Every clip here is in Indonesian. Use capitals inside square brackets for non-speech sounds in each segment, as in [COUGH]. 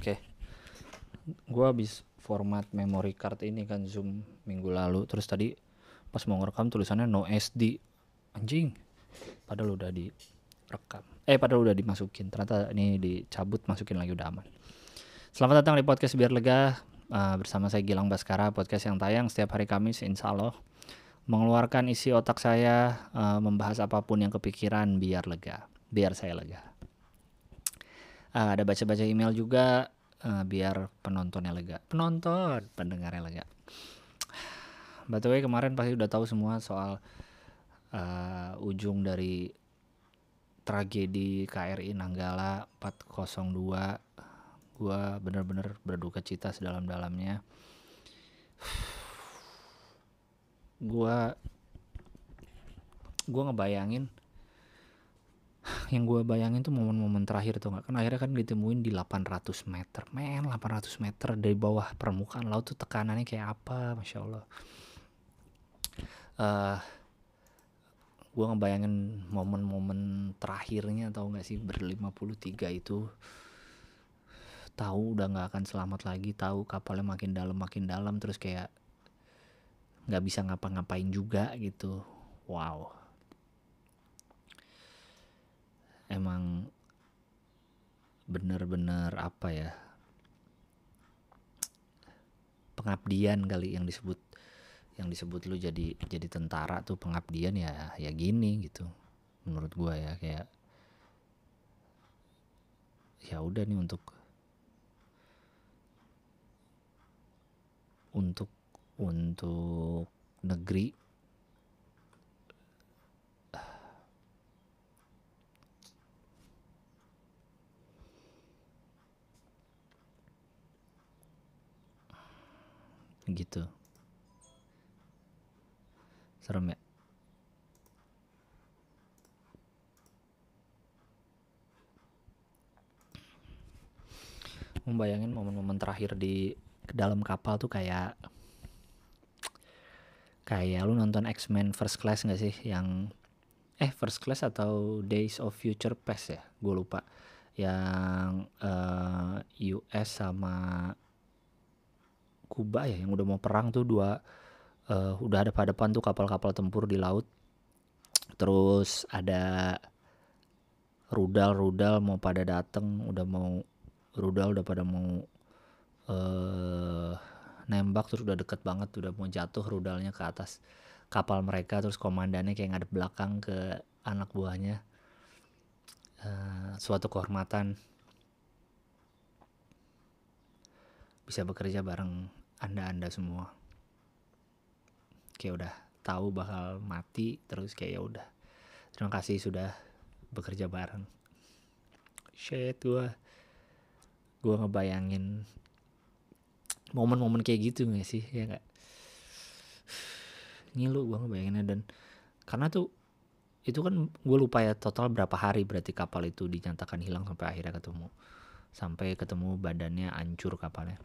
Oke. Gua habis format memory card ini kan Zoom minggu lalu. Terus tadi pas mau ngerekam tulisannya no SD. Anjing. Padahal udah direkam. Eh padahal udah dimasukin. Ternyata ini dicabut masukin lagi udah aman. Selamat datang di podcast biar lega uh, bersama saya Gilang Baskara podcast yang tayang setiap hari Kamis insya Allah mengeluarkan isi otak saya uh, membahas apa pun yang kepikiran biar lega biar saya lega uh, ada baca-baca email juga uh, biar penontonnya lega. Penonton pendengarnya lega. By the way kemarin pasti udah tahu semua soal uh, ujung dari tragedi KRI Nanggala 402 gua bener-bener berduka cita sedalam-dalamnya. Gua gua ngebayangin yang gue bayangin tuh momen-momen terakhir tuh nggak kan akhirnya kan ditemuin di 800 meter. Men 800 meter dari bawah permukaan laut tuh tekanannya kayak apa masya allah. Uh, gue ngebayangin momen-momen terakhirnya tau nggak sih puluh tiga itu tahu udah nggak akan selamat lagi tahu kapalnya makin dalam makin dalam terus kayak nggak bisa ngapa-ngapain juga gitu. Wow emang bener-bener apa ya pengabdian kali yang disebut yang disebut lu jadi jadi tentara tuh pengabdian ya ya gini gitu. Menurut gua ya kayak ya udah nih untuk untuk untuk negeri gitu. Serem ya. Membayangin momen-momen terakhir di dalam kapal tuh kayak kayak lu nonton X-Men First Class gak sih yang eh First Class atau Days of Future Past ya? Gue lupa. Yang uh, eh, US sama Kuba ya yang udah mau perang tuh dua uh, udah ada pada depan tuh kapal-kapal tempur di laut. Terus ada rudal-rudal mau pada dateng udah mau rudal udah pada mau uh, nembak terus udah deket banget udah mau jatuh rudalnya ke atas kapal mereka terus komandannya kayak ngadep belakang ke anak buahnya. Uh, suatu kehormatan. Bisa bekerja bareng anda-anda semua. Kayak udah tahu bakal mati terus kayak ya udah. Terima kasih sudah bekerja bareng. Shit gue gue ngebayangin momen-momen kayak gitu gak sih? Ya nggak? [SIGHS] Ngilu gue ngebayanginnya dan karena tuh itu kan gue lupa ya total berapa hari berarti kapal itu dinyatakan hilang sampai akhirnya ketemu. Sampai ketemu badannya hancur kapalnya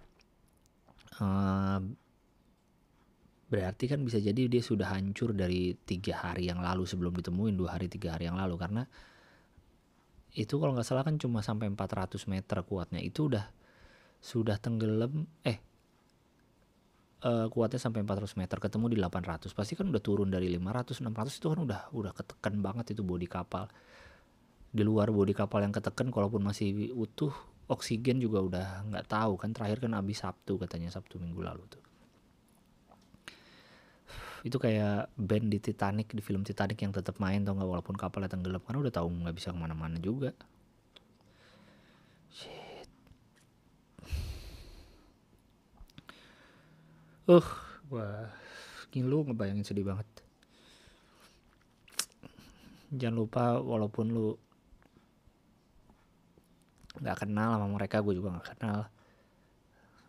berarti kan bisa jadi dia sudah hancur dari tiga hari yang lalu sebelum ditemuin dua hari tiga hari yang lalu. Karena itu kalau nggak salah kan cuma sampai 400 meter kuatnya. Itu udah sudah tenggelam eh uh, kuatnya sampai 400 meter. Ketemu di 800 pasti kan udah turun dari 500 600 itu kan udah udah ketekan banget itu bodi kapal. Di luar bodi kapal yang ketekan kalaupun masih utuh oksigen juga udah nggak tahu kan. Terakhir kan abis Sabtu katanya Sabtu minggu lalu tuh. Itu kayak band di Titanic di film Titanic yang tetap main tau nggak walaupun kapalnya tenggelam. Karena udah tahu nggak bisa ke mana-mana juga. Shit. Uh wah lu ngebayangin sedih banget. Jangan lupa walaupun lu nggak kenal sama mereka gue juga nggak kenal.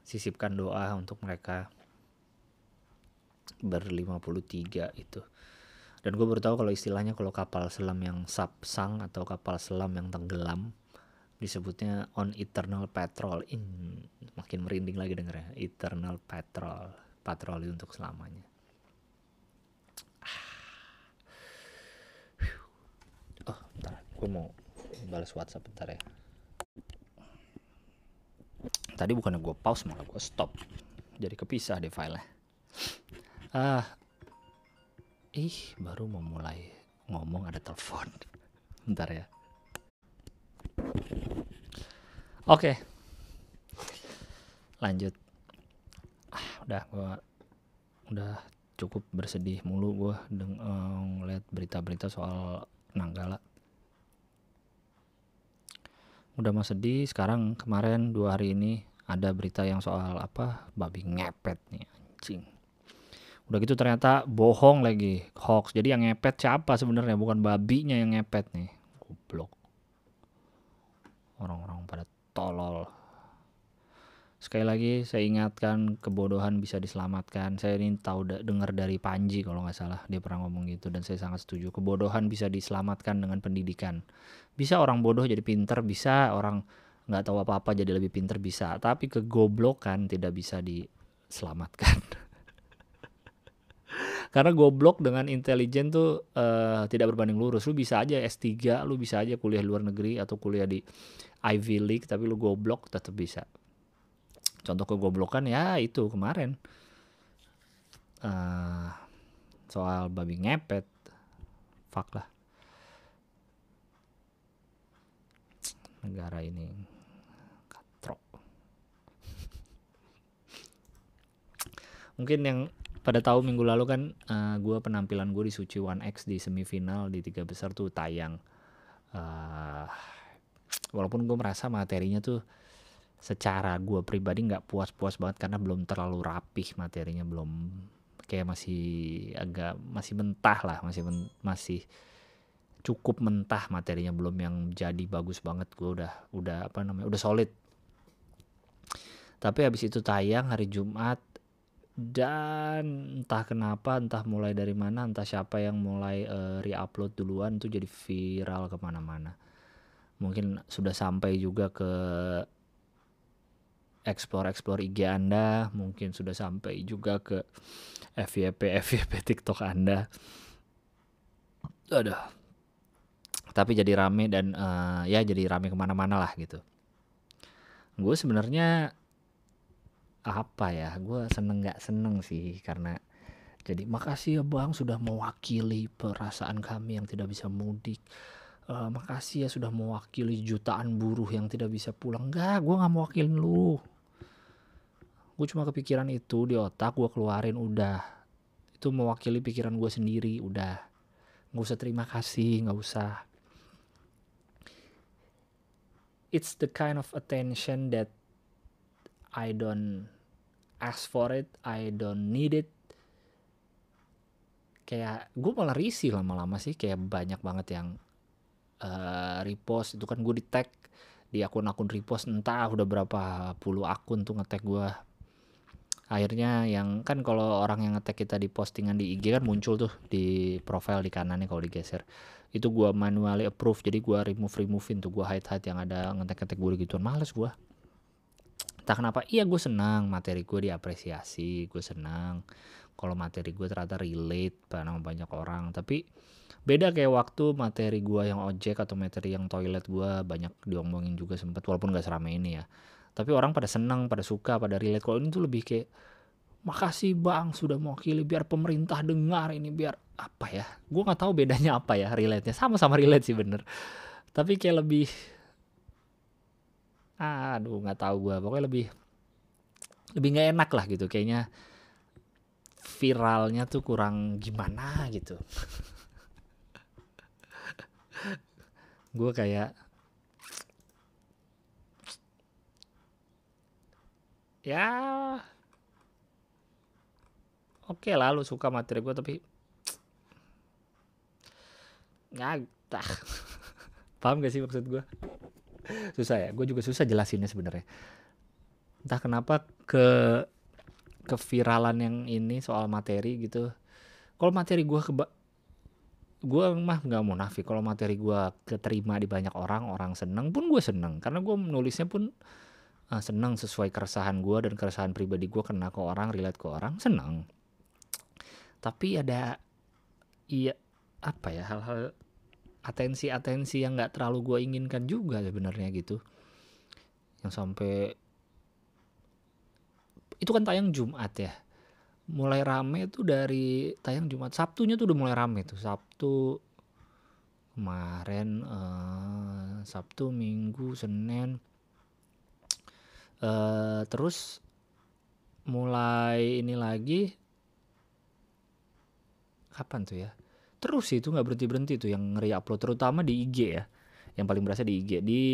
Sisipkan doa untuk mereka. Berlima puluh tiga itu dan gue baru tahu kalau istilahnya kalau kapal selam yang sapsang atau kapal selam yang tenggelam disebutnya on eternal patrol. In makin merinding lagi dengernya. Eternal patrol. Patroli untuk selamanya. Oh bentar. Gue mau balas whatsapp bentar ya tadi bukannya gue pause malah gue stop. Jadi kepisah deh filenya. Ah. Ih baru mau mulai ngomong ada telepon. Bentar ya. Oke. Lanjut. Ah, udah gua udah cukup bersedih mulu gua deng eh, ngeliat berita-berita soal Nanggala udah mah sedih sekarang kemarin dua hari ini ada berita yang soal apa babi ngepet nih anjing. Udah gitu ternyata bohong lagi hoax. Jadi yang ngepet siapa sebenarnya? Bukan babinya yang ngepet nih. Goblok. Orang-orang pada tolol sekali lagi saya ingatkan kebodohan bisa diselamatkan. Saya ini tahu da- dengar dari Panji kalau nggak salah dia pernah ngomong gitu dan saya sangat setuju. Kebodohan bisa diselamatkan dengan pendidikan. Bisa orang bodoh jadi pinter bisa orang nggak tahu apa-apa jadi lebih pinter bisa. Tapi kegoblokan tidak bisa diselamatkan. [LAUGHS] Karena goblok dengan intelijen tuh eh, tidak berbanding lurus. Lu bisa aja S3 lu bisa aja kuliah luar negeri atau kuliah di Ivy League tapi lu goblok tetap bisa contoh kegoblokan ya itu kemarin. Eh soal babi ngepet. Fuck lah. Negara ini katrok. Mungkin yang pada tahu minggu lalu kan eh, gua penampilan gue di Suci One X di semifinal di tiga besar tuh tayang. Eh, walaupun gue merasa materinya tuh secara gue pribadi nggak puas-puas banget karena belum terlalu rapih materinya belum kayak masih agak masih mentah lah masih men- masih cukup mentah materinya belum yang jadi bagus banget. Gue udah udah apa namanya udah solid. Tapi habis itu tayang hari Jumat dan entah kenapa entah mulai dari mana entah siapa yang mulai eh, re-upload duluan tuh jadi viral ke mana-mana. Mungkin sudah sampai juga ke explore explore IG Anda mungkin sudah sampai juga ke FYP FYP TikTok Anda. Aduh. Tapi jadi rame dan eh, ya jadi rame ke mana-mana lah gitu. Gue sebenarnya apa ya gue seneng nggak seneng sih karena jadi makasih ya bang sudah mewakili perasaan kami yang tidak bisa mudik. Eh, makasih ya sudah mewakili jutaan buruh yang tidak bisa pulang. Enggak gue nggak mewakilin lu gue cuma kepikiran itu di otak gue keluarin udah. Itu mewakili pikiran gue sendiri udah. Nggak usah terima kasih nggak usah. It's the kind of attention that I don't ask for it I don't need it. Kayak gue malah risih lama-lama sih kayak banyak banget yang eh, repost. Itu kan gue di tag di akun-akun repost entah udah berapa puluh akun tuh ngetag gue akhirnya yang kan kalau orang yang ngetag kita di postingan di IG kan muncul tuh di profile di kanannya kalau digeser. Itu gua manually approve jadi gua remove removein tuh gua hide hide yang ada ngetek ngetek gue gituan. Males gua. Entah kenapa iya gue senang materi gue diapresiasi gue senang. Kalau materi gue ternyata relate sama banyak orang. Tapi beda kayak waktu materi gue yang ojek atau materi yang toilet gue banyak diomongin juga sempet walaupun gak serame ini ya tapi orang pada senang pada suka pada relate. Kalau ini tuh lebih kayak makasih bang sudah mewakili. Biar pemerintah dengar ini biar apa ya? Gue nggak tahu bedanya apa ya relate nya sama-sama relate sih bener. Tapi kayak lebih aduh nggak tahu gue pokoknya lebih lebih nggak enak lah gitu. Kayaknya viralnya tuh kurang gimana gitu. [LAUGHS] Gue kayak ya. Oke lah lu suka materi gue tapi nggak [LAUGHS] paham gak sih maksud gue susah ya gue juga susah jelasinnya sebenarnya. Entah kenapa ke keviralan yang ini soal materi gitu. Kalau materi gue keba gue mah nggak munafik. Kalau materi gue keterima di banyak orang orang seneng pun gue seneng. Karena gue nulisnya pun uh, seneng sesuai keresahan gue dan keresahan pribadi gue kena ke orang relate ke orang seneng tapi ada iya apa ya hal-hal atensi-atensi yang nggak terlalu gue inginkan juga sebenarnya gitu. Yang sampai itu kan tayang Jumat ya. Mulai rame tuh dari tayang Jumat. Sabtunya tuh udah mulai rame tuh. Sabtu kemarin uh, Sabtu Minggu Senin uh, terus mulai ini lagi kapan tuh ya? Terus itu nggak berhenti berhenti tuh yang ngeri-upload terutama di IG ya yang paling berasa di IG di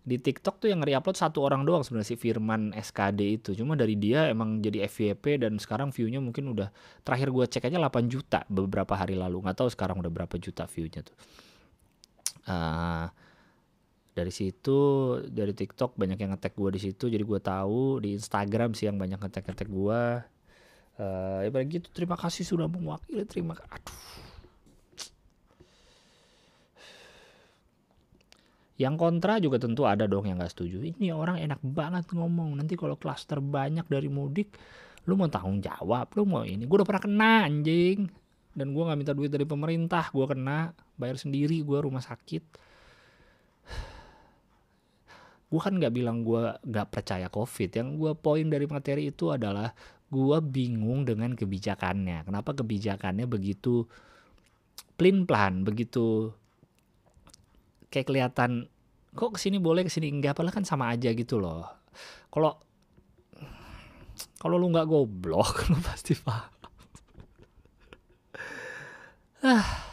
di TikTok tuh yang ngeri-upload satu orang doang sebenarnya si Firman SKD itu. Cuma dari dia emang jadi FYP dan sekarang view-nya mungkin udah terakhir gue cek aja 8 juta beberapa hari lalu. Nggak tahu sekarang udah berapa juta view-nya tuh. Uh, dari situ dari TikTok banyak yang ngetek gue di situ jadi gue tahu. Di Instagram sih yang banyak ngetek ngetek gue uh, ya gitu. Terima kasih sudah mewakili. Terima aduh. Yang kontra juga tentu ada dong yang gak setuju. Ini orang enak banget ngomong. Nanti kalau klaster banyak dari mudik lu mau tanggung jawab lu mau ini. Gue udah pernah kena anjing. Dan gue nggak minta duit dari pemerintah gue kena. Bayar sendiri gue rumah sakit gue kan nggak bilang gue nggak percaya covid. Yang gue poin dari materi itu adalah gue bingung dengan kebijakannya. Kenapa kebijakannya begitu plin plan begitu kayak kelihatan kok ke sini boleh ke sini enggak padahal kan sama aja gitu loh. Kalau kalau lu nggak goblok [LAUGHS] lu pasti paham. Ah [SIGHS]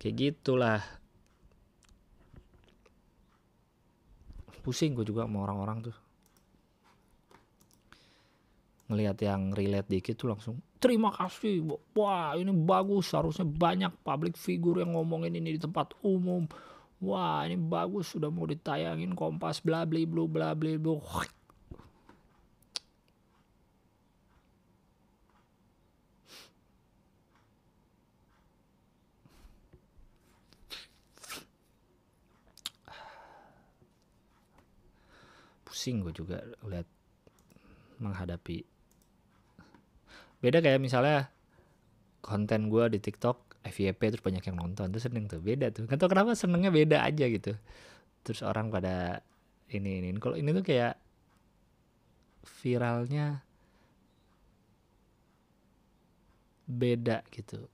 kayak gitulah pusing gue juga sama orang-orang tuh. Ngelihat yang relate dikit tuh langsung terima kasih wah ini bagus. Harusnya banyak public figure yang ngomongin ini di tempat umum. Wah ini bagus. Sudah mau ditayangin kompas bla bla bla bla bla bla pusing gue juga lihat menghadapi. Beda kayak misalnya konten gue di TikTok FYP terus banyak yang nonton tuh seneng tuh beda tuh. Kan tau kenapa senengnya beda aja gitu. Terus orang pada ini ini kalau ini tuh kayak viralnya beda gitu.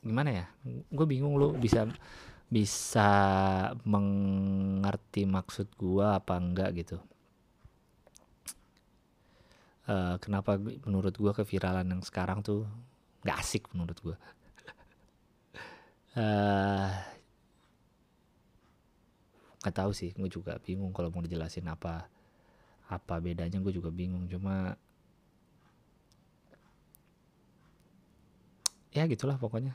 Gimana ya? Gue bingung lu bisa bisa mengerti maksud gua apa enggak gitu. Uh, kenapa menurut gua keviralan yang sekarang tuh nggak asik menurut gua? Uh, nggak tahu sih gue juga bingung kalau mau dijelasin apa apa bedanya gue juga bingung. Cuma ya gitulah pokoknya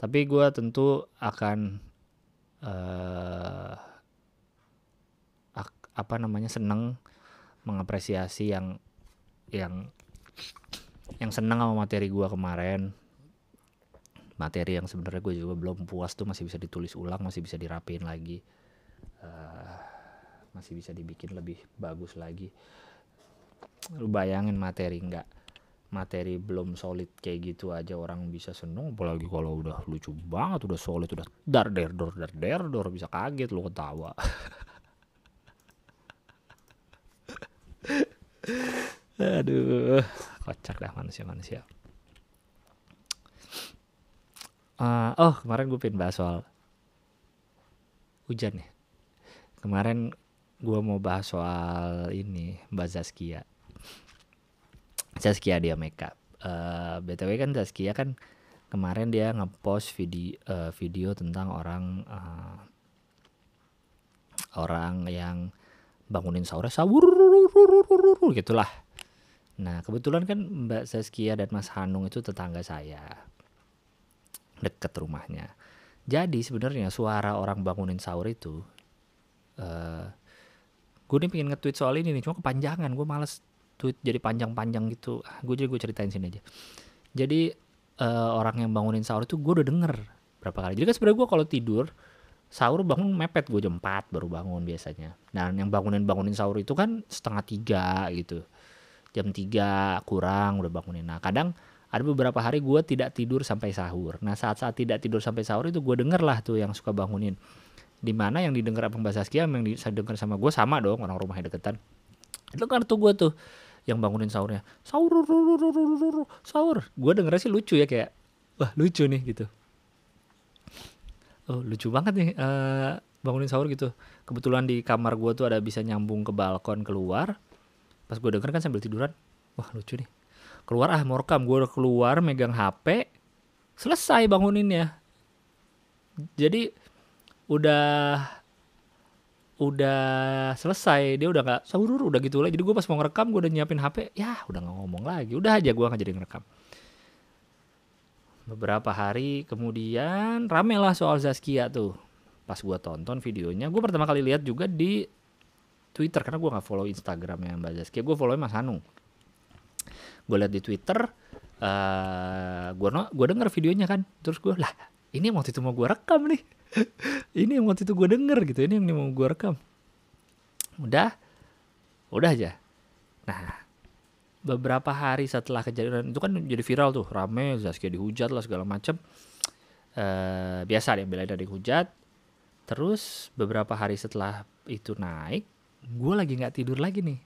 tapi gue tentu akan uh, ak, apa namanya seneng mengapresiasi yang yang yang seneng sama materi gue kemarin. Materi yang sebenarnya gue juga belum puas tuh masih bisa ditulis ulang masih bisa dirapiin lagi. Uh, masih bisa dibikin lebih bagus lagi. Lu bayangin materi nggak materi belum solid kayak gitu aja orang bisa seneng. Apalagi kalau udah lucu banget udah solid udah dar der dor dar der dor bisa kaget lu ketawa. [LAUGHS] Aduh kocak dah manusia manusia uh, oh kemarin gue pengen bahas soal hujan ya. Kemarin gue mau bahas soal ini Mbak Zaskia Zaskia dia makeup. Uh, eh, btw kan Zaskia kan kemarin dia ngepost video uh, video tentang orang uh, orang yang bangunin sahur sahur gitulah. Nah kebetulan kan Mbak Zaskia dan Mas Hanung itu tetangga saya deket rumahnya. Jadi sebenarnya suara orang bangunin sahur itu, uh, gue nih pengen nge-tweet soal ini nih, cuma kepanjangan, gue males tweet jadi panjang-panjang gitu. Ah, gue jadi gue ceritain sini aja. Jadi uh, orang yang bangunin sahur itu gue udah denger berapa kali. Jadi kan sebenarnya gue kalau tidur sahur bangun mepet gue jam 4 baru bangun biasanya. Dan yang bangunin bangunin sahur itu kan setengah tiga gitu. Jam 3 kurang udah bangunin. Nah kadang ada beberapa hari gue tidak tidur sampai sahur. Nah saat-saat tidak tidur sampai sahur itu gue denger lah tuh yang suka bangunin. Di mana yang didengar Saskia sama yang di, saya dengar sama gue sama dong orang rumahnya deketan. Itu tuh gue tuh yang bangunin sahurnya. Sahur sahur gue dengernya sih lucu ya kayak wah lucu nih gitu. Oh lucu banget nih eh, bangunin sahur gitu. Kebetulan di kamar gue tuh ada bisa nyambung ke balkon keluar. Pas gue denger kan sambil tiduran wah lucu nih. Keluar ah mau gue keluar megang HP selesai banguninnya. Jadi udah udah selesai dia udah nggak sahur udah gitu lah jadi gue pas mau ngerekam gue udah nyiapin HP ya udah nggak ngomong lagi. Udah aja gue nggak jadi ngerekam. Beberapa hari kemudian rame lah soal Zaskia tuh. Pas gue tonton videonya gue pertama kali lihat juga di Twitter karena gue nggak follow Instagramnya Mbak Zaskia gue follow Mas Hanung. Gue lihat di Twitter uh, gue no, gue denger videonya kan. Terus gue lah ini waktu itu mau gue rekam nih ini yang waktu itu gue denger gitu ini yang mau gue rekam. Udah udah aja. Nah beberapa hari setelah kejadian itu kan jadi viral tuh rame Zaskia dihujat lah segala macem. Uh, biasa deh belain dari hujat. Terus beberapa hari setelah itu naik gue lagi nggak tidur lagi nih.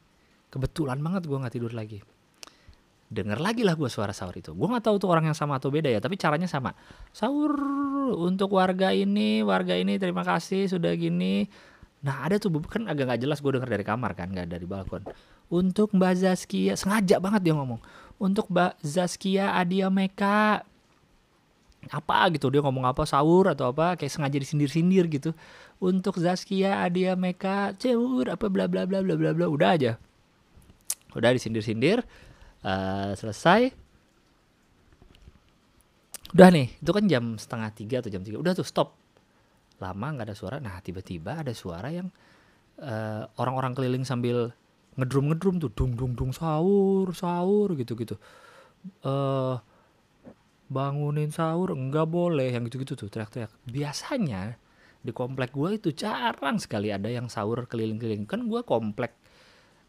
Kebetulan banget gue nggak tidur lagi denger lagi lah gue suara sahur itu. Gue nggak tahu tuh orang yang sama atau beda ya tapi caranya sama. Sahur untuk warga ini warga ini terima kasih sudah gini. Nah ada tuh kan agak nggak jelas gue denger dari kamar kan nggak dari balkon. Untuk Mbak Zaskia sengaja banget dia ngomong. Untuk Mbak Zaskia Adia Meka. Apa gitu dia ngomong apa sahur atau apa kayak sengaja disindir-sindir gitu. Untuk Zaskia Adia Meka cewur apa bla bla bla bla bla bla udah aja. Udah disindir-sindir uh, selesai. Udah nih itu kan jam setengah tiga atau jam tiga. Udah tuh stop. Lama nggak ada suara. Nah tiba-tiba ada suara yang eh, orang-orang keliling sambil ngedrum ngedrum tuh. Dung dung dung sahur sahur gitu gitu uh, bangunin sahur enggak boleh yang gitu gitu tuh teriak-teriak. Biasanya di komplek gue itu jarang sekali ada yang sahur keliling-keliling. Kan gue komplek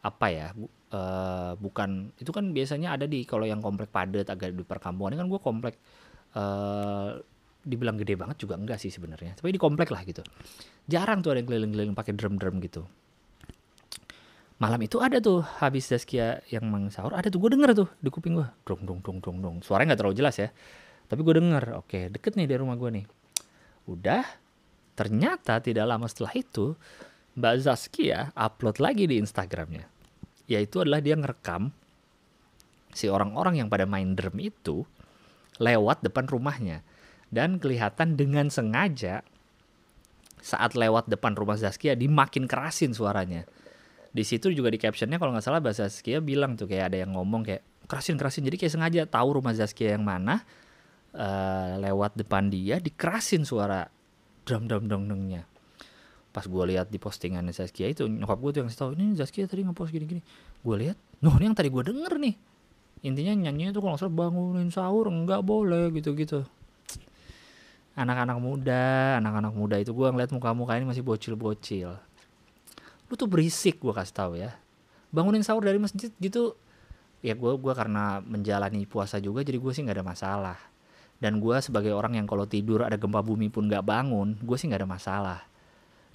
apa ya uh, bukan itu kan biasanya ada di kalau yang komplek padat agak di perkampungan ini kan gue komplek uh, dibilang gede banget juga enggak sih sebenarnya. Tapi di komplek lah gitu. Jarang tuh ada yang keliling-keliling pakai drum-drum gitu. Malam itu ada tuh habis Zaskia yang mang sahur ada tuh gue denger tuh di kuping gue dong dong dong dong dong. Suaranya nggak terlalu jelas ya. Tapi gue denger oke deket nih dari rumah gue nih. Udah ternyata tidak lama setelah itu Mbak Zaskia upload lagi di Instagramnya yaitu adalah dia ngerekam si orang-orang yang pada main drum itu lewat depan rumahnya. Dan kelihatan dengan sengaja saat lewat depan rumah Zaskia dimakin kerasin suaranya. Di situ juga di captionnya kalau nggak salah bahasa Zaskia bilang tuh kayak ada yang ngomong kayak kerasin kerasin. Jadi kayak sengaja tahu rumah Zaskia yang mana uh, lewat depan dia dikerasin suara drum drum dong dongnya pas gue lihat di postingan Zaskia itu nyokap gue tuh yang tahu ini Zaskia tadi ngepost gini-gini. Gue lihat noh ini yang tadi gue denger nih. Intinya nyanyinya tuh kalau salah bangunin sahur enggak boleh gitu-gitu. Anak-anak muda anak-anak muda itu gue ngeliat muka-muka ini masih bocil-bocil. Lu tuh berisik gue kasih tahu ya. Bangunin sahur dari masjid gitu ya gue gua karena menjalani puasa juga jadi gue sih nggak ada masalah. Dan gue sebagai orang yang kalau tidur ada gempa bumi pun nggak bangun gue sih nggak ada masalah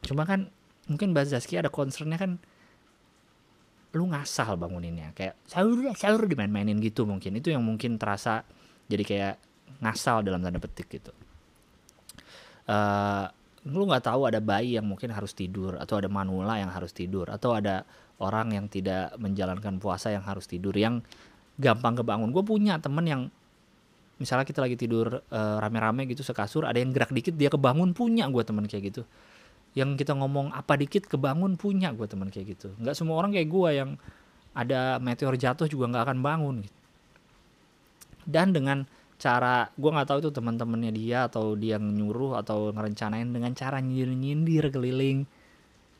cuma kan mungkin Mbak Zaskia ada concernnya kan lu ngasal banguninnya. Kayak sahur sahur dimain-mainin gitu mungkin. Itu yang mungkin terasa jadi kayak ngasal dalam tanda petik gitu. Uh, lu nggak tahu ada bayi yang mungkin harus tidur atau ada manula yang harus tidur atau ada orang yang tidak menjalankan puasa yang harus tidur yang gampang kebangun. Gue punya temen yang misalnya kita lagi tidur uh, rame-rame gitu sekasur ada yang gerak dikit dia kebangun punya gue temen kayak gitu yang kita ngomong apa dikit kebangun punya gue teman kayak gitu. Nggak semua orang kayak gue yang ada meteor jatuh juga nggak akan bangun gitu. dan dengan cara gue nggak tahu itu teman-temannya dia atau dia nyuruh atau ngerencanain dengan cara nyindir-nyindir keliling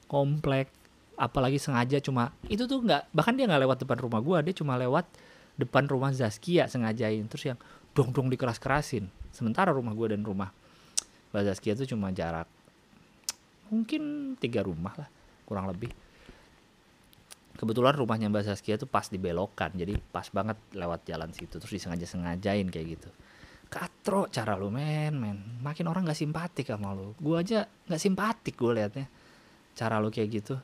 komplek apalagi sengaja cuma itu tuh nggak bahkan dia nggak lewat depan rumah gue dia cuma lewat depan rumah Zaskia sengajain. Terus yang dong dong dikeras kerasin sementara rumah gue dan rumah Mbak Zaskia tuh cuma jarak mungkin tiga rumah lah kurang lebih. Kebetulan rumahnya Mbak Saskia tuh pas dibelokan jadi pas banget lewat jalan situ terus disengaja sengajain kayak gitu. Katro cara lu men men. Makin orang nggak simpatik sama lu. Gue aja nggak simpatik gue liatnya cara lu kayak gitu.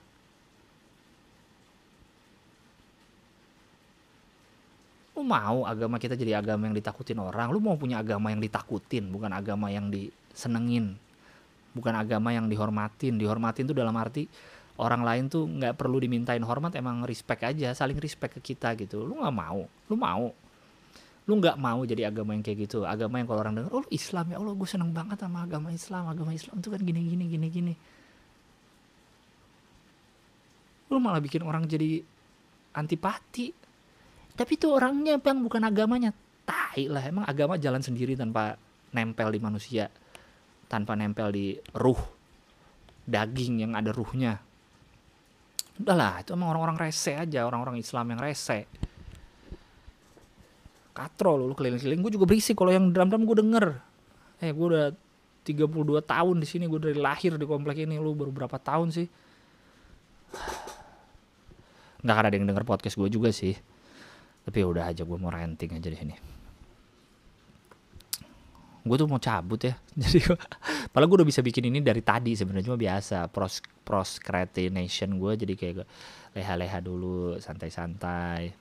Lu mau agama kita jadi agama yang ditakutin orang? Lu mau punya agama yang ditakutin bukan agama yang disenengin bukan agama yang dihormatin. Dihormatin tuh dalam arti orang lain tuh nggak perlu dimintain hormat emang respect aja saling respect ke kita gitu. Lu nggak mau lu mau. Lu nggak mau jadi agama yang kayak gitu. Agama yang kalau orang dengar oh lu Islam ya Allah gue seneng banget sama agama Islam. Agama Islam tuh kan gini gini gini gini. Lu malah bikin orang jadi antipati. Tapi itu orangnya bang bukan agamanya. Tai lah emang agama jalan sendiri tanpa nempel di manusia tanpa nempel di ruh daging yang ada ruhnya. Udahlah itu emang orang-orang rese aja orang-orang Islam yang rese. Katro lu, keliling-keliling. Gue juga berisik kalau yang drum-drum gue denger. Eh gue udah 32 tahun di sini gue dari lahir di komplek ini lu baru berapa tahun sih? Nggak ada yang denger podcast gue juga sih. Tapi ya udah aja gue mau renting aja di sini gue tuh mau cabut ya. [LAUGHS] Jadi malah gue udah bisa bikin ini dari tadi sebenarnya cuma biasa pros procrastination gue jadi kayak leha-leha dulu santai-santai.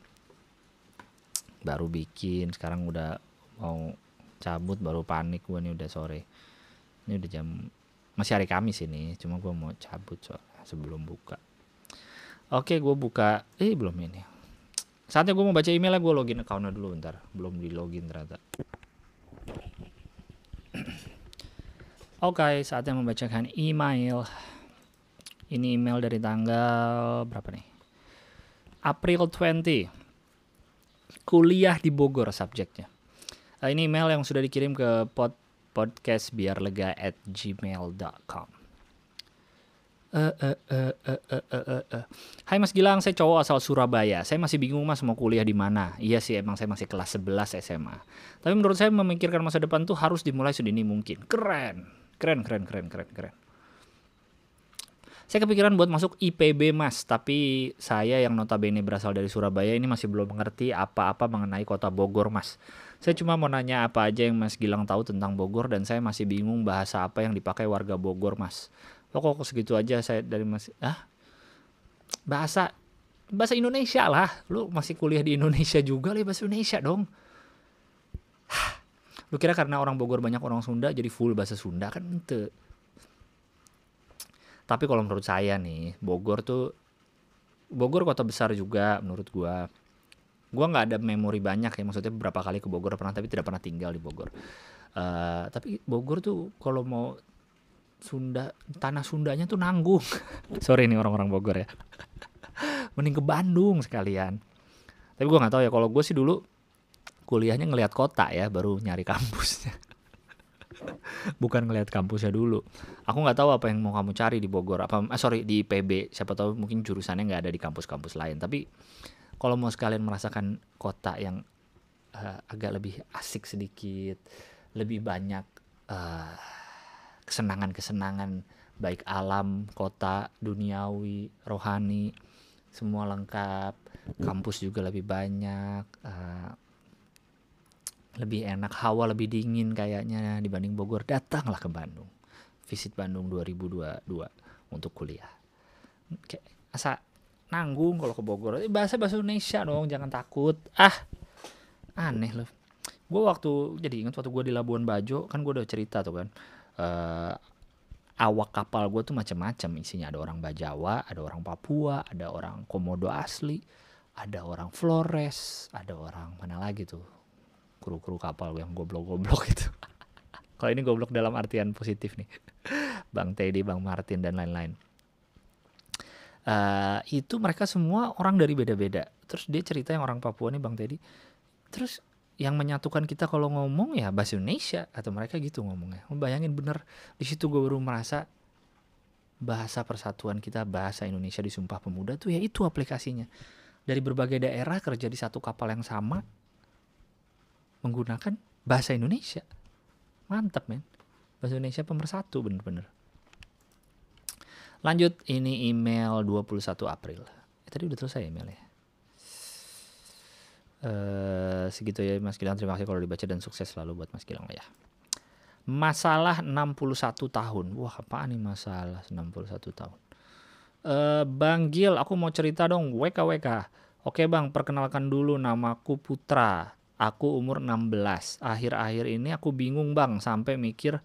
Baru bikin sekarang udah mau cabut baru panik gue nih udah sore. Ini udah jam masih hari Kamis ini cuma gue mau cabut soalnya sebelum buka. Oke gue buka eh belum ini. Saatnya gue mau baca email gue login accountnya dulu bentar. Belum di login ternyata. Oke, okay, saatnya membacakan email. Ini email dari tanggal berapa nih? April 20. Kuliah di Bogor subjeknya. Uh, ini email yang sudah dikirim ke pod podcast biar lega at gmail.com. Uh. Hai Mas Gilang, saya cowok asal Surabaya. Saya masih bingung Mas mau kuliah di mana. Iya sih, emang saya masih kelas 11 SMA. Tapi menurut saya memikirkan masa depan tuh harus dimulai sedini mungkin. Keren. Keren, keren, keren, keren, keren. Saya kepikiran buat masuk IPB Mas, tapi saya yang notabene berasal dari Surabaya ini masih belum mengerti apa-apa mengenai kota Bogor Mas. Saya cuma mau nanya apa aja yang Mas Gilang tahu tentang Bogor dan saya masih bingung bahasa apa yang dipakai warga Bogor Mas. Pokok segitu aja saya dari masih ah bahasa bahasa Indonesia lah. Lu masih kuliah di Indonesia juga lah bahasa Indonesia dong. Lu kira karena orang Bogor banyak orang Sunda jadi full bahasa Sunda kan ente. Tapi kalau menurut saya nih, Bogor tuh Bogor kota besar juga menurut gua. Gua nggak ada memori banyak ya, maksudnya beberapa kali ke Bogor pernah tapi tidak pernah tinggal di Bogor. Uh, tapi Bogor tuh kalau mau Sunda tanah Sundanya tuh nanggung. [LAUGHS] Sorry nih orang-orang Bogor ya. Mending ke Bandung sekalian. Tapi gue nggak tahu ya kalau gue sih dulu kuliahnya ngelihat kota ya baru nyari kampusnya. [LAUGHS] Bukan ngelihat kampusnya dulu. Aku nggak tahu apa yang mau kamu cari di Bogor. Apa eh, sorry di PB siapa tahu mungkin jurusannya nggak ada di kampus-kampus lain. Tapi kalau mau sekalian merasakan kota yang uh, agak lebih asik sedikit lebih banyak uh, kesenangan-kesenangan baik alam, kota, duniawi, rohani, semua lengkap. Kampus juga lebih banyak, uh, lebih enak, hawa lebih dingin kayaknya dibanding Bogor. Datanglah ke Bandung, visit Bandung 2022 untuk kuliah. Kayak asa nanggung kalau ke Bogor. Eh, bahasa bahasa Indonesia dong, jangan takut. Ah, aneh loh. Gue waktu jadi ingat waktu gue di Labuan Bajo kan gue udah cerita tuh kan uh, awak kapal gue tuh macam-macam isinya ada orang Bajawa, ada orang Papua, ada orang Komodo asli, ada orang Flores, ada orang mana lagi tuh kru-kru kapal yang goblok-goblok [LAUGHS] itu. Kalau ini goblok dalam artian positif nih, [LAUGHS] Bang Teddy, Bang Martin dan lain-lain. Uh, itu mereka semua orang dari beda-beda. Terus dia cerita yang orang Papua nih Bang Teddy. Terus yang menyatukan kita kalau ngomong ya bahasa Indonesia atau mereka gitu ngomongnya. Bayangin bener di situ gue baru merasa bahasa persatuan kita bahasa Indonesia di Sumpah Pemuda tuh ya itu aplikasinya. Dari berbagai daerah kerja di satu kapal yang sama menggunakan bahasa Indonesia. Mantap men. Bahasa Indonesia pemersatu bener-bener. Lanjut ini email 21 April. Eh, tadi udah selesai emailnya. Eh segitu ya Mas Gilang. Terima kasih kalau dibaca dan sukses selalu buat Mas Gilang ya. Masalah 61 tahun. Wah, apaan nih masalah 61 tahun? Eh Bang Gil, aku mau cerita dong. WKWK. Oke Bang, perkenalkan dulu namaku Putra. Aku umur 16. Akhir-akhir ini aku bingung Bang, sampai mikir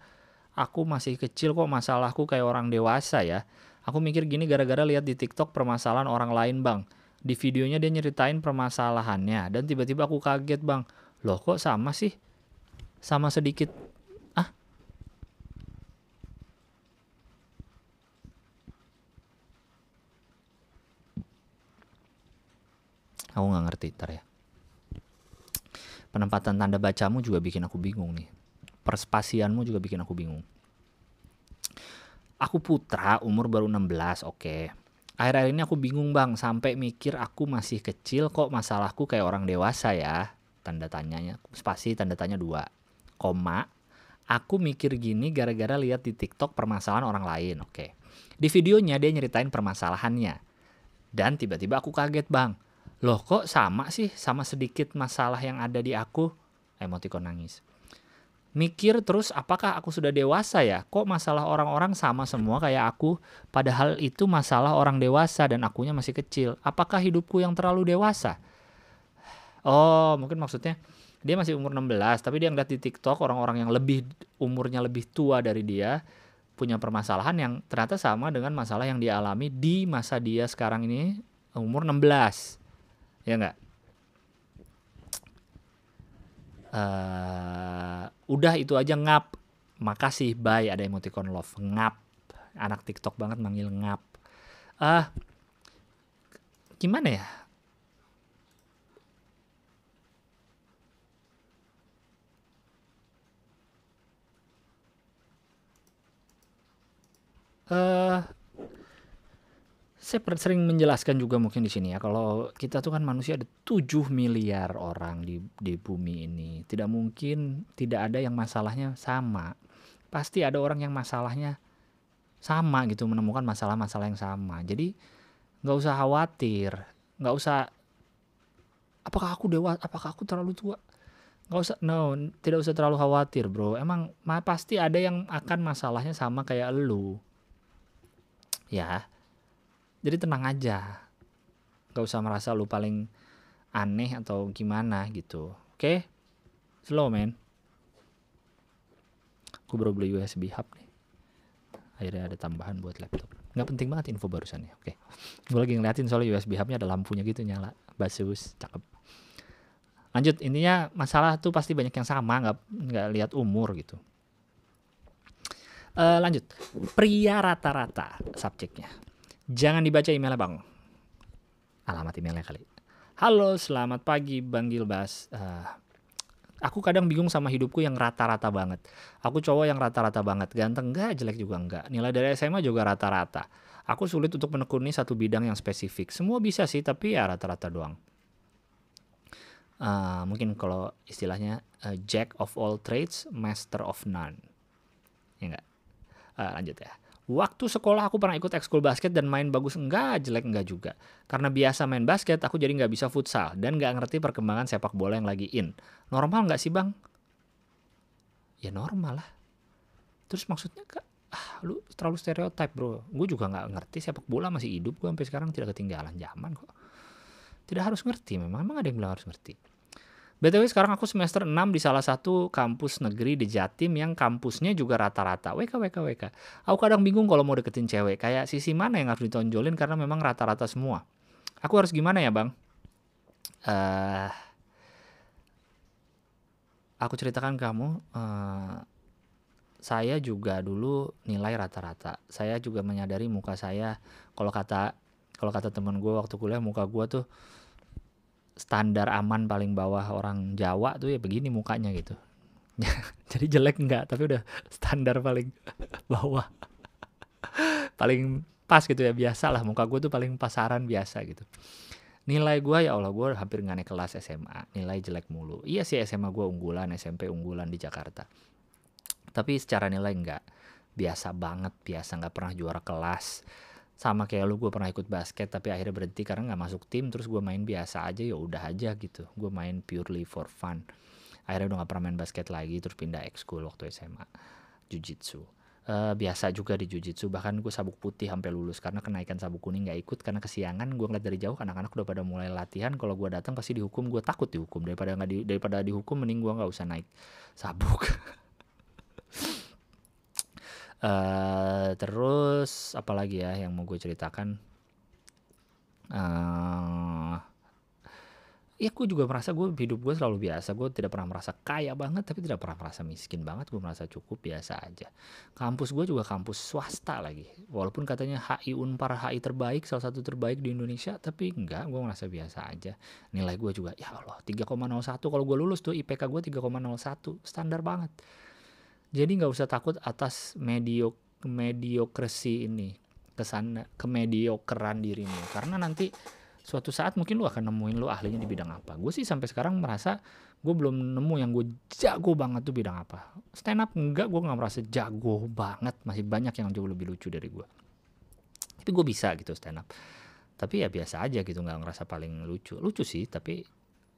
aku masih kecil kok masalahku kayak orang dewasa ya. Aku mikir gini gara-gara lihat di TikTok permasalahan orang lain Bang. Di videonya dia nyeritain permasalahannya dan tiba-tiba aku kaget Bang. Loh kok sama sih? Sama sedikit ah Aku nggak ngerti ntar ya. Penempatan tanda bacamu juga bikin aku bingung nih. Perspasianmu juga bikin aku bingung. Aku putra, umur baru 16, oke. Akhir-akhir ini aku bingung bang, sampai mikir aku masih kecil kok masalahku kayak orang dewasa ya. Tanda tanyanya, spasi tanda tanya dua. Koma, aku mikir gini gara-gara lihat di TikTok permasalahan orang lain, oke. Di videonya dia nyeritain permasalahannya. Dan tiba-tiba aku kaget bang. Loh kok sama sih sama sedikit masalah yang ada di aku? Emotikon nangis. Mikir terus apakah aku sudah dewasa ya? Kok masalah orang-orang sama semua kayak aku? Padahal itu masalah orang dewasa dan akunya masih kecil. Apakah hidupku yang terlalu dewasa? Oh mungkin maksudnya dia masih umur 16 tapi dia ngeliat di TikTok orang-orang yang lebih umurnya lebih tua dari dia punya permasalahan yang ternyata sama dengan masalah yang dia alami di masa dia sekarang ini umur 16 ya enggak uh, udah itu aja ngap. Makasih bye. Ada emoticon love. Ngap. Anak TikTok banget manggil ngap. Ah uh, gimana ya? Uh, saya sering menjelaskan juga mungkin di sini ya kalau kita tuh kan manusia ada 7 miliar orang di di bumi ini. Tidak mungkin tidak ada yang masalahnya sama. Pasti ada orang yang masalahnya sama gitu menemukan masalah-masalah yang sama. Jadi nggak usah khawatir, nggak usah apakah aku dewa, apakah aku terlalu tua? Nggak usah, no, tidak usah terlalu khawatir bro. Emang pasti ada yang akan masalahnya sama kayak lu ya jadi tenang aja. Gak usah merasa lu paling aneh atau gimana gitu. Oke? Okay? slow man. Aku baru beli USB hub nih. Akhirnya ada tambahan buat laptop. Nggak penting banget info barusan ya oke. Okay. gue lagi ngeliatin soal USB hubnya ada lampunya gitu nyala. Bagus cakep. Lanjut intinya masalah tuh pasti banyak yang sama nggak nggak lihat umur gitu. Uh, lanjut, pria rata-rata subjeknya. Jangan dibaca emailnya bang. Alamat emailnya kali. Halo, selamat pagi Bang Gilbas. Uh, aku kadang bingung sama hidupku yang rata-rata banget. Aku cowok yang rata-rata banget. Ganteng enggak, jelek juga enggak. Nilai dari SMA juga rata-rata. Aku sulit untuk menekuni satu bidang yang spesifik. Semua bisa sih, tapi ya rata-rata doang. Uh, mungkin kalau istilahnya uh, jack of all trades, master of none. Ya enggak? Uh, lanjut ya. Waktu sekolah aku pernah ikut ekskul basket dan main bagus enggak, jelek enggak juga. Karena biasa main basket, aku jadi nggak bisa futsal dan nggak ngerti perkembangan sepak bola yang lagi in. Normal nggak sih bang? Ya normal lah. Terus maksudnya kak, ah, lu terlalu stereotip bro. Gue juga nggak ngerti sepak bola masih hidup. Gue sampai sekarang tidak ketinggalan zaman kok. Tidak harus ngerti memang. Memang ada yang bilang harus ngerti. BTW sekarang aku semester 6 di salah satu kampus negeri di Jatim yang kampusnya juga rata-rata. WK, WK, WK. Aku kadang bingung kalau mau deketin cewek. Kayak sisi mana yang harus ditonjolin karena memang rata-rata semua. Aku harus gimana ya bang? Uh, aku ceritakan kamu. Uh, saya juga dulu nilai rata-rata. Saya juga menyadari muka saya. Kalau kata kalau kata teman gue waktu kuliah muka gue tuh standar aman paling bawah orang Jawa tuh ya begini mukanya gitu. [LAUGHS] Jadi jelek enggak tapi udah standar paling [LAUGHS] bawah. Paling pas gitu ya biasa lah. Muka gue tuh paling pasaran biasa gitu. Nilai gue ya Allah gue hampir nggak naik kelas SMA nilai jelek mulu. Iya sih SMA gue unggulan SMP unggulan di Jakarta. Tapi secara nilai enggak. Biasa banget biasa nggak pernah juara kelas sama kayak lu gue pernah ikut basket tapi akhirnya berhenti karena nggak masuk tim terus gue main biasa aja ya udah aja gitu. Gue main purely for fun. Akhirnya udah gak pernah main basket lagi terus pindah ekskul waktu SMA jujitsu uh, biasa juga di jujitsu bahkan gue sabuk putih sampai lulus karena kenaikan sabuk kuning nggak ikut karena kesiangan gue ngeliat dari jauh anak-anak udah pada mulai latihan kalau gue datang pasti dihukum gue takut dihukum. Daripada nggak di, daripada dihukum mending gue nggak usah naik sabuk [LAUGHS] Uh, terus apalagi ya yang mau gue ceritakan? Uh, ya gue juga merasa gue hidup gue selalu biasa. Gue tidak pernah merasa kaya banget tapi tidak pernah merasa miskin banget. Gue merasa cukup biasa aja. Kampus gue juga kampus swasta lagi. Walaupun katanya HI Unpar HI terbaik salah satu terbaik di Indonesia tapi enggak gue merasa biasa aja. Nilai gue juga ya Allah 3,01 kalau gue lulus tuh IPK gue 3,01 standar banget jadi nggak usah takut atas medio mediokrasi ini ke sana kemediokeran dirimu. Karena nanti suatu saat mungkin lu akan nemuin lu ahlinya di bidang apa. Gue sih sampai sekarang merasa gue belum nemu yang gue jago banget tuh bidang apa. Stand up enggak gue nggak merasa jago banget. Masih banyak yang jauh lebih lucu dari gue tapi gue bisa gitu stand up. Tapi ya biasa aja gitu nggak ngerasa paling lucu. Lucu sih tapi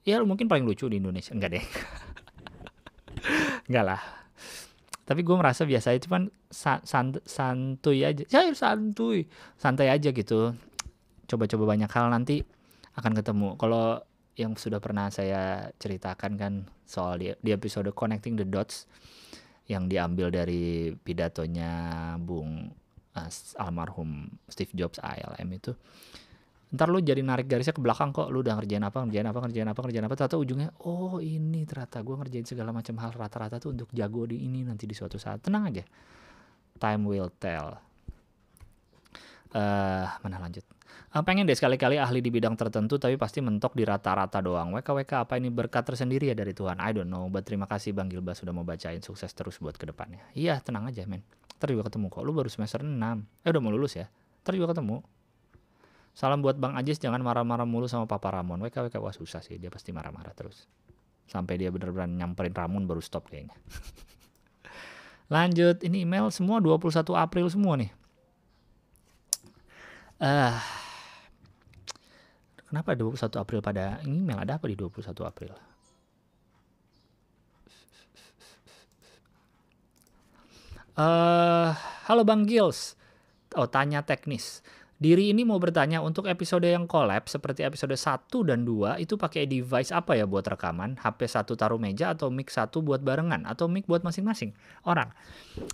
ya mungkin paling lucu di Indonesia. Enggak deh. [LAUGHS] Enggak lah tapi gue merasa biasa itu kan san, santuy aja. Ya santuy. Santai aja gitu. Coba-coba banyak hal nanti akan ketemu. Kalau yang sudah pernah saya ceritakan kan soal di, di episode connecting the dots yang diambil dari pidatonya Bung uh, almarhum Steve Jobs ALM itu ntar lu jadi narik garisnya ke belakang kok. Lu udah ngerjain apa ngerjain apa ngerjain apa ngerjain apa. Ternyata ujungnya oh ini ternyata gue ngerjain segala macam hal rata-rata tuh untuk jago di ini nanti di suatu saat. Tenang aja. Time will tell. Uh, mana lanjut? Uh, pengen deh sekali-kali ahli di bidang tertentu tapi pasti mentok di rata-rata doang. WKWK apa ini berkat tersendiri ya dari Tuhan? I don't know but terima kasih Bang Gilbas sudah mau bacain sukses terus buat ke depannya. Iya tenang aja men. Ntar juga ketemu kok. Lu baru semester 6 eh udah mau lulus ya? Ntar juga ketemu Salam buat Bang Ajis, jangan marah-marah mulu sama Papa Ramon. WK WK wah susah sih, dia pasti marah-marah terus. Sampai dia bener-bener nyamperin Ramon baru stop kayaknya. [LAUGHS] Lanjut, ini email semua 21 April semua nih. Uh, kenapa 21 April pada email? Ada apa di 21 April? Uh, halo Bang Gils. Oh, tanya teknis. Diri ini mau bertanya untuk episode yang collab seperti episode 1 dan 2 itu pakai device apa ya buat rekaman? HP satu taruh meja atau mic satu buat barengan atau mic buat masing-masing orang.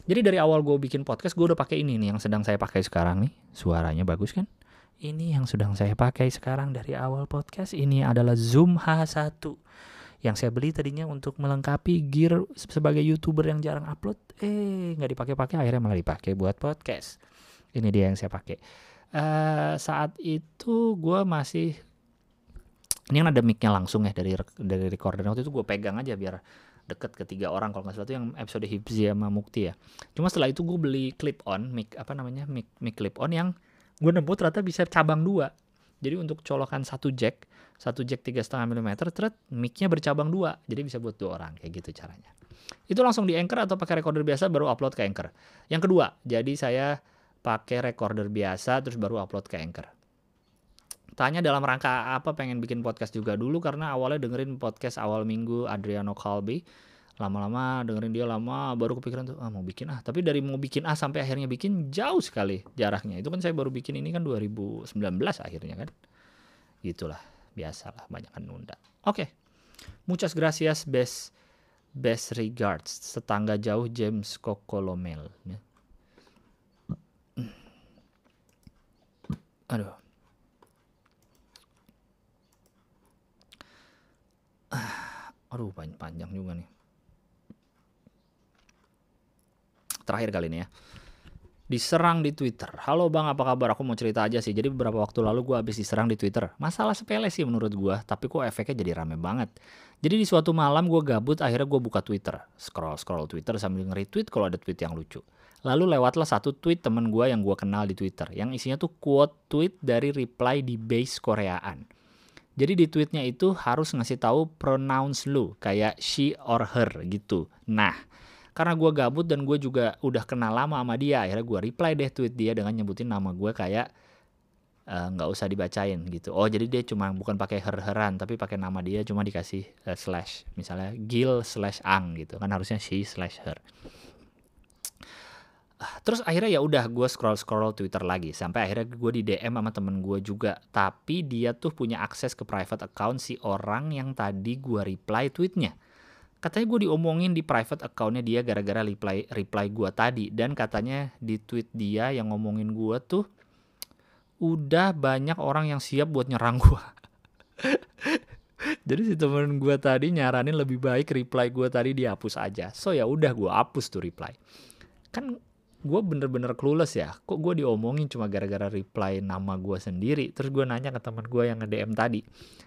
Jadi dari awal gue bikin podcast gue udah pakai ini nih yang sedang saya pakai sekarang nih. Suaranya bagus kan? Ini yang sedang saya pakai sekarang dari awal podcast ini adalah Zoom H1 yang saya beli tadinya untuk melengkapi gear sebagai youtuber yang jarang upload eh nggak dipakai-pakai akhirnya malah dipakai buat podcast ini dia yang saya pakai uh, saat itu gue masih ini kan ada micnya langsung ya dari dari recorder. Waktu itu gue pegang aja biar deket ke tiga orang kalau nggak salah. Itu yang episode Hipzi sama Mukti ya. Cuma setelah itu gue beli clip on mic apa namanya mic mic clip on yang gue nemu ternyata bisa cabang dua. Jadi untuk colokan satu jack satu jack tiga setengah milimeter terus micnya bercabang dua. Jadi bisa buat dua orang kayak gitu caranya. Itu langsung di anchor atau pakai recorder biasa baru upload ke anchor. Yang kedua jadi saya pakai recorder biasa terus baru upload ke Anchor. Tanya dalam rangka apa pengen bikin podcast juga dulu karena awalnya dengerin podcast awal minggu Adriano Calbi. Lama-lama dengerin dia lama baru kepikiran tuh ah mau bikin ah. Tapi dari mau bikin ah sampai akhirnya bikin jauh sekali jaraknya. Itu kan saya baru bikin ini kan 2019 akhirnya kan. Gitulah, biasalah banyak kan nunda. Oke. Okay. Muchas gracias best best regards setangga jauh James Kokolomel. Aduh. [SIGHS] Aduh, panjang juga nih. Terakhir kali ini ya. Diserang di Twitter. Halo bang, apa kabar? Aku mau cerita aja sih. Jadi beberapa waktu lalu gue habis diserang di Twitter. Masalah sepele sih menurut gue, tapi kok efeknya jadi rame banget. Jadi di suatu malam gue gabut, akhirnya gue buka Twitter. Scroll-scroll Twitter sambil nge-retweet kalau ada tweet yang lucu. Lalu lewatlah satu tweet temen gue yang gue kenal di Twitter. Yang isinya tuh quote tweet dari reply di base Koreaan. Jadi di tweetnya itu harus ngasih tahu pronouns lu kayak she or her gitu. Nah, karena gue gabut dan gue juga udah kenal lama sama dia akhirnya gue reply deh tweet dia dengan nyebutin nama gue kayak eh, nggak uh, usah dibacain gitu oh jadi dia cuma bukan pakai her-heran tapi pakai nama dia cuma dikasih uh, slash misalnya Gil slash Ang gitu kan harusnya she slash her terus akhirnya ya udah gue scroll scroll Twitter lagi sampai akhirnya gue di DM sama temen gue juga. Tapi dia tuh punya akses ke private account si orang yang tadi gue reply tweetnya. Katanya gue diomongin di private accountnya dia gara-gara reply reply gue tadi. Dan katanya di tweet dia yang ngomongin gue tuh udah banyak orang yang siap buat nyerang gue [LAUGHS] jadi si temen gue tadi nyaranin lebih baik reply gue tadi dihapus aja. So ya udah gue hapus tuh reply. Kan gue bener-bener clueless ya. Kok gue diomongin cuma gara-gara reply nama gue sendiri? Terus gue nanya ke teman gue yang nge-DM tadi.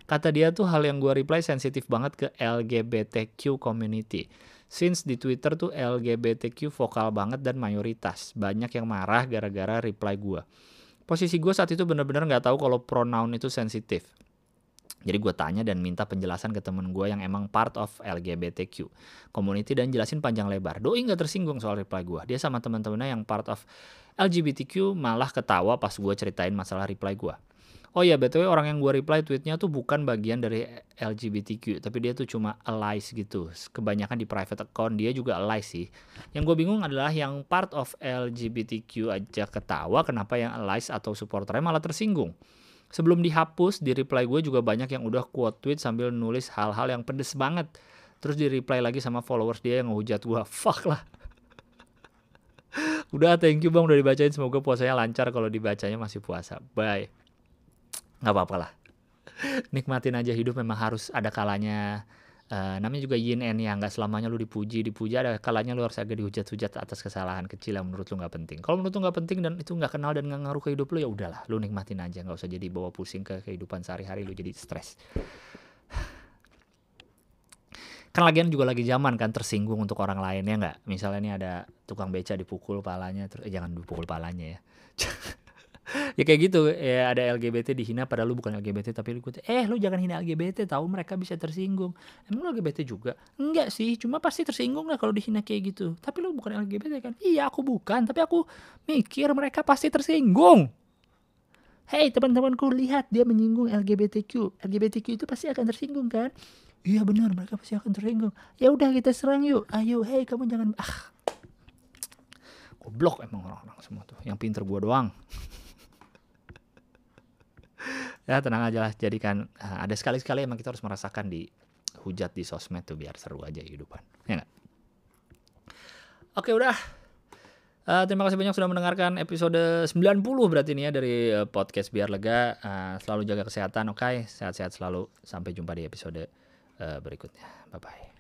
Kata dia tuh hal yang gue reply sensitif banget ke LGBTQ community. Since di Twitter tuh LGBTQ vokal banget dan mayoritas. Banyak yang marah gara-gara reply gue posisi gue saat itu bener-bener nggak tahu kalau pronoun itu sensitif jadi gue tanya dan minta penjelasan ke temen gue yang emang part of LGBTQ community dan jelasin panjang lebar. Doi nggak tersinggung soal reply gue. Dia sama teman-temannya yang part of LGBTQ malah ketawa pas gue ceritain masalah reply gue. Oh iya, btw orang yang gue reply tweetnya tuh bukan bagian dari LGBTQ, tapi dia tuh cuma allies gitu. Kebanyakan di private account dia juga allies sih. Yang gue bingung adalah yang part of LGBTQ aja ketawa, kenapa yang allies atau supporternya malah tersinggung. Sebelum dihapus, di reply gue juga banyak yang udah quote tweet sambil nulis hal-hal yang pedes banget. Terus di reply lagi sama followers dia yang ngehujat gue. [LAUGHS] Fuck lah. udah thank you bang udah dibacain. Semoga puasanya lancar kalau dibacanya masih puasa. Bye. Gak apa-apa lah. Nikmatin aja hidup memang harus ada kalanya Uh, namanya juga yin and yang nggak selamanya lu dipuji dipuji ada kalanya lu harus agak dihujat-hujat atas kesalahan kecil yang menurut lu nggak penting. Kalau menurut lu nggak penting dan itu nggak kenal dan nggak ngaruh ke hidup lu ya udahlah lu nikmatin aja nggak usah jadi bawa pusing ke kehidupan sehari-hari lu jadi stres. Kan lagian juga lagi zaman kan tersinggung untuk orang lain ya nggak? Misalnya ini ada tukang beca dipukul palanya terus eh, jangan dipukul palanya ya [LAUGHS] [LAUGHS] ya kayak gitu ya ada LGBT dihina padahal lu bukan LGBT tapi lu eh lu jangan hina LGBT tahu mereka bisa tersinggung. Emang lu LGBT juga? Enggak sih cuma pasti tersinggung lah kalau dihina kayak gitu. Tapi lu bukan LGBT kan? Iya aku bukan tapi aku mikir mereka pasti tersinggung. Hei teman-temanku lihat dia menyinggung LGBTQ LGBTQ itu pasti akan tersinggung kan? Iya benar mereka pasti akan tersinggung. Ya udah kita serang yuk. Ayo hei kamu jangan ah. Goblok emang orang-orang semua tuh. Yang pinter gua doang [LAUGHS] ya tenang aja lah jadikan uh, ada sekali-sekali emang kita harus merasakan di hujat di sosmed tuh biar seru aja kehidupan ya gak? oke udah Uh, terima kasih banyak sudah mendengarkan episode 90 berarti ini ya dari uh, podcast biar lega. Uh, selalu jaga kesehatan, oke? Okay? Sehat-sehat selalu. Sampai jumpa di episode uh, berikutnya. Bye bye.